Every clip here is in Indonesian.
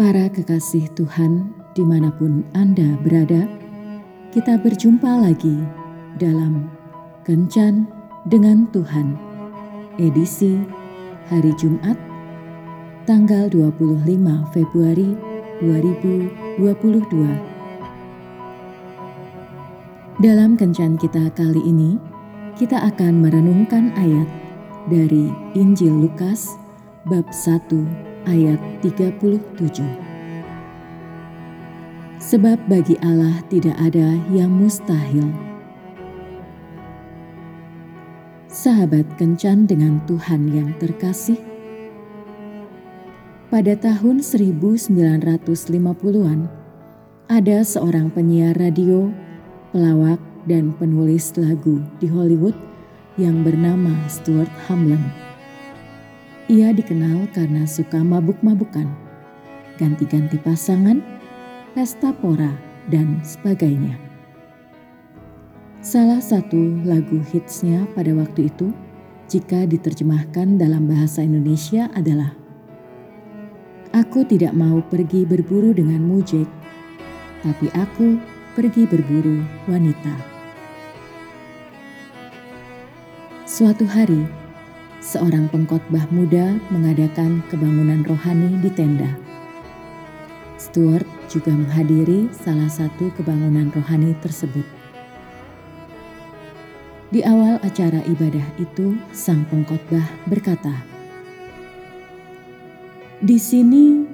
Para kekasih Tuhan, di mana pun Anda berada, kita berjumpa lagi dalam Kencan dengan Tuhan, edisi hari Jumat, tanggal 25 Februari 2022. Dalam Kencan kita kali ini, kita akan merenungkan ayat dari Injil Lukas bab 1 ayat 37. Sebab bagi Allah tidak ada yang mustahil. Sahabat kencan dengan Tuhan yang terkasih, pada tahun 1950-an, ada seorang penyiar radio, pelawak, dan penulis lagu di Hollywood yang bernama Stuart Hamlin. Ia dikenal karena suka mabuk-mabukan, ganti-ganti pasangan, pesta pora, dan sebagainya. Salah satu lagu hitsnya pada waktu itu, jika diterjemahkan dalam bahasa Indonesia adalah Aku tidak mau pergi berburu denganmu, Jack, tapi aku pergi berburu wanita. Suatu hari, seorang pengkhotbah muda mengadakan kebangunan rohani di tenda. Stuart juga menghadiri salah satu kebangunan rohani tersebut. Di awal acara ibadah itu, sang pengkhotbah berkata, "Di sini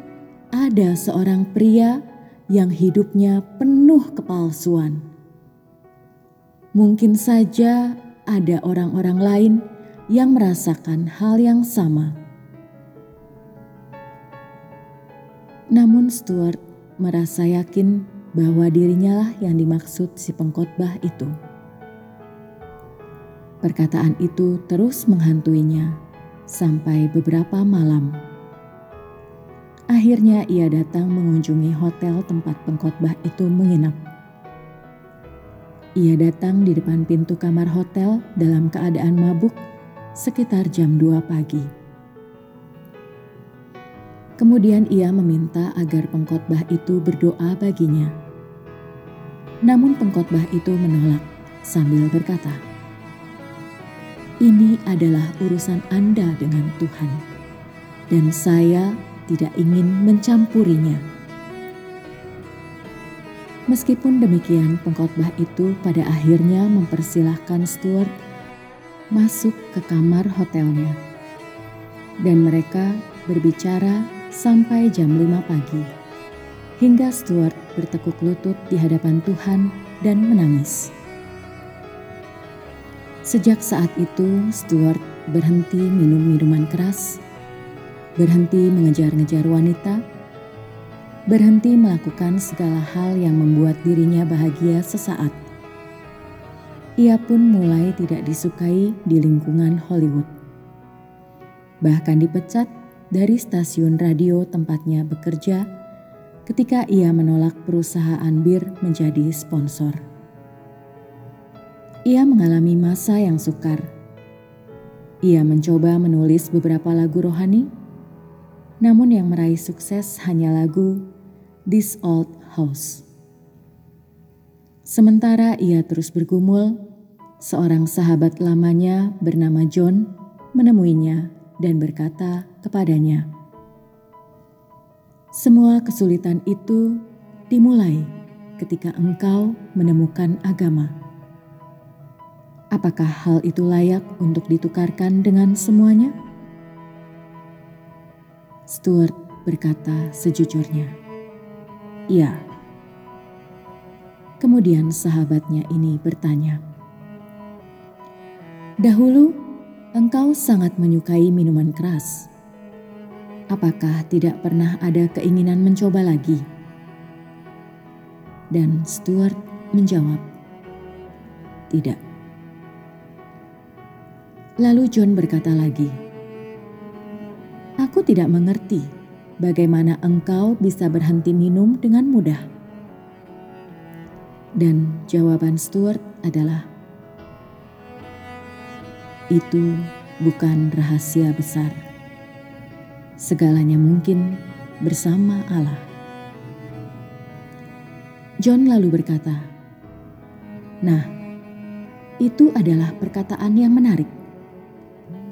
ada seorang pria yang hidupnya penuh kepalsuan. Mungkin saja ada orang-orang lain." Yang merasakan hal yang sama. Namun Stuart merasa yakin bahwa dirinya lah yang dimaksud si pengkhotbah itu. Perkataan itu terus menghantuinya sampai beberapa malam. Akhirnya ia datang mengunjungi hotel tempat pengkhotbah itu menginap. Ia datang di depan pintu kamar hotel dalam keadaan mabuk sekitar jam 2 pagi. Kemudian ia meminta agar pengkhotbah itu berdoa baginya. Namun pengkhotbah itu menolak sambil berkata, "Ini adalah urusan Anda dengan Tuhan, dan saya tidak ingin mencampurinya." Meskipun demikian, pengkhotbah itu pada akhirnya mempersilahkan Stuart masuk ke kamar hotelnya. Dan mereka berbicara sampai jam 5 pagi. Hingga Stuart bertekuk lutut di hadapan Tuhan dan menangis. Sejak saat itu, Stuart berhenti minum minuman keras, berhenti mengejar-ngejar wanita, berhenti melakukan segala hal yang membuat dirinya bahagia sesaat ia pun mulai tidak disukai di lingkungan Hollywood. Bahkan dipecat dari stasiun radio tempatnya bekerja ketika ia menolak perusahaan bir menjadi sponsor. Ia mengalami masa yang sukar. Ia mencoba menulis beberapa lagu rohani, namun yang meraih sukses hanya lagu This Old House. Sementara ia terus bergumul, seorang sahabat lamanya bernama John menemuinya dan berkata kepadanya, "Semua kesulitan itu dimulai ketika engkau menemukan agama. Apakah hal itu layak untuk ditukarkan dengan semuanya?" Stuart berkata sejujurnya, "Ya." Kemudian sahabatnya ini bertanya, "Dahulu engkau sangat menyukai minuman keras. Apakah tidak pernah ada keinginan mencoba lagi?" Dan Stuart menjawab, "Tidak." Lalu John berkata lagi, "Aku tidak mengerti bagaimana engkau bisa berhenti minum dengan mudah." Dan jawaban Stuart adalah, "Itu bukan rahasia besar. Segalanya mungkin bersama Allah. John lalu berkata, "Nah, itu adalah perkataan yang menarik.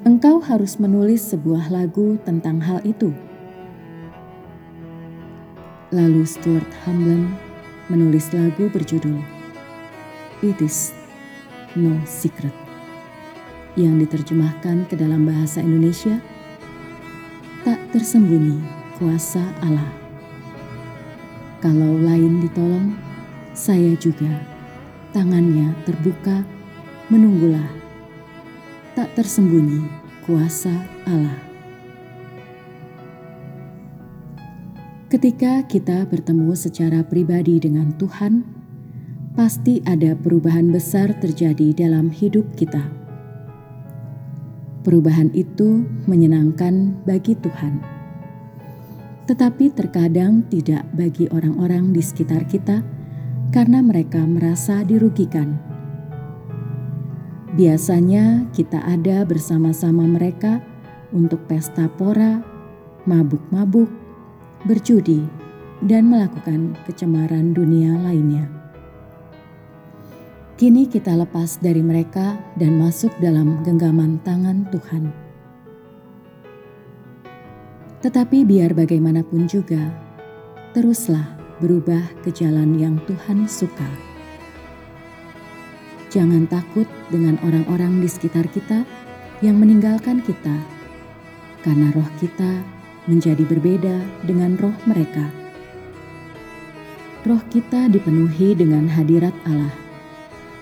Engkau harus menulis sebuah lagu tentang hal itu." Lalu Stuart Hamblin menulis lagu berjudul It Is No Secret yang diterjemahkan ke dalam bahasa Indonesia Tak tersembunyi kuasa Allah. Kalau lain ditolong, saya juga tangannya terbuka menunggulah. Tak tersembunyi kuasa Allah. Ketika kita bertemu secara pribadi dengan Tuhan, pasti ada perubahan besar terjadi dalam hidup kita. Perubahan itu menyenangkan bagi Tuhan, tetapi terkadang tidak bagi orang-orang di sekitar kita karena mereka merasa dirugikan. Biasanya kita ada bersama-sama mereka untuk pesta pora, mabuk-mabuk, berjudi, dan melakukan kecemaran dunia lainnya. Kini kita lepas dari mereka dan masuk dalam genggaman tangan Tuhan. Tetapi biar bagaimanapun juga, teruslah berubah ke jalan yang Tuhan suka. Jangan takut dengan orang-orang di sekitar kita yang meninggalkan kita, karena roh kita menjadi berbeda dengan roh mereka. Roh kita dipenuhi dengan hadirat Allah,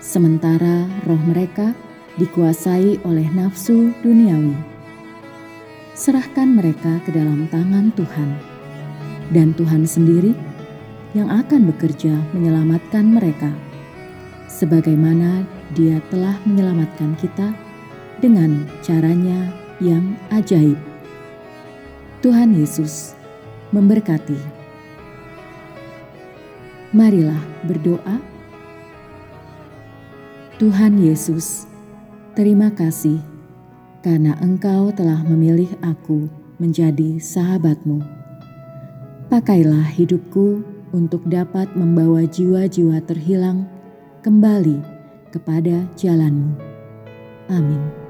sementara roh mereka dikuasai oleh nafsu duniawi. Serahkan mereka ke dalam tangan Tuhan, dan Tuhan sendiri yang akan bekerja menyelamatkan mereka, sebagaimana Dia telah menyelamatkan kita dengan caranya yang ajaib. Tuhan Yesus memberkati. Marilah berdoa. Tuhan Yesus, terima kasih karena Engkau telah memilih aku menjadi sahabatmu. Pakailah hidupku untuk dapat membawa jiwa-jiwa terhilang kembali kepada jalanmu. Amin.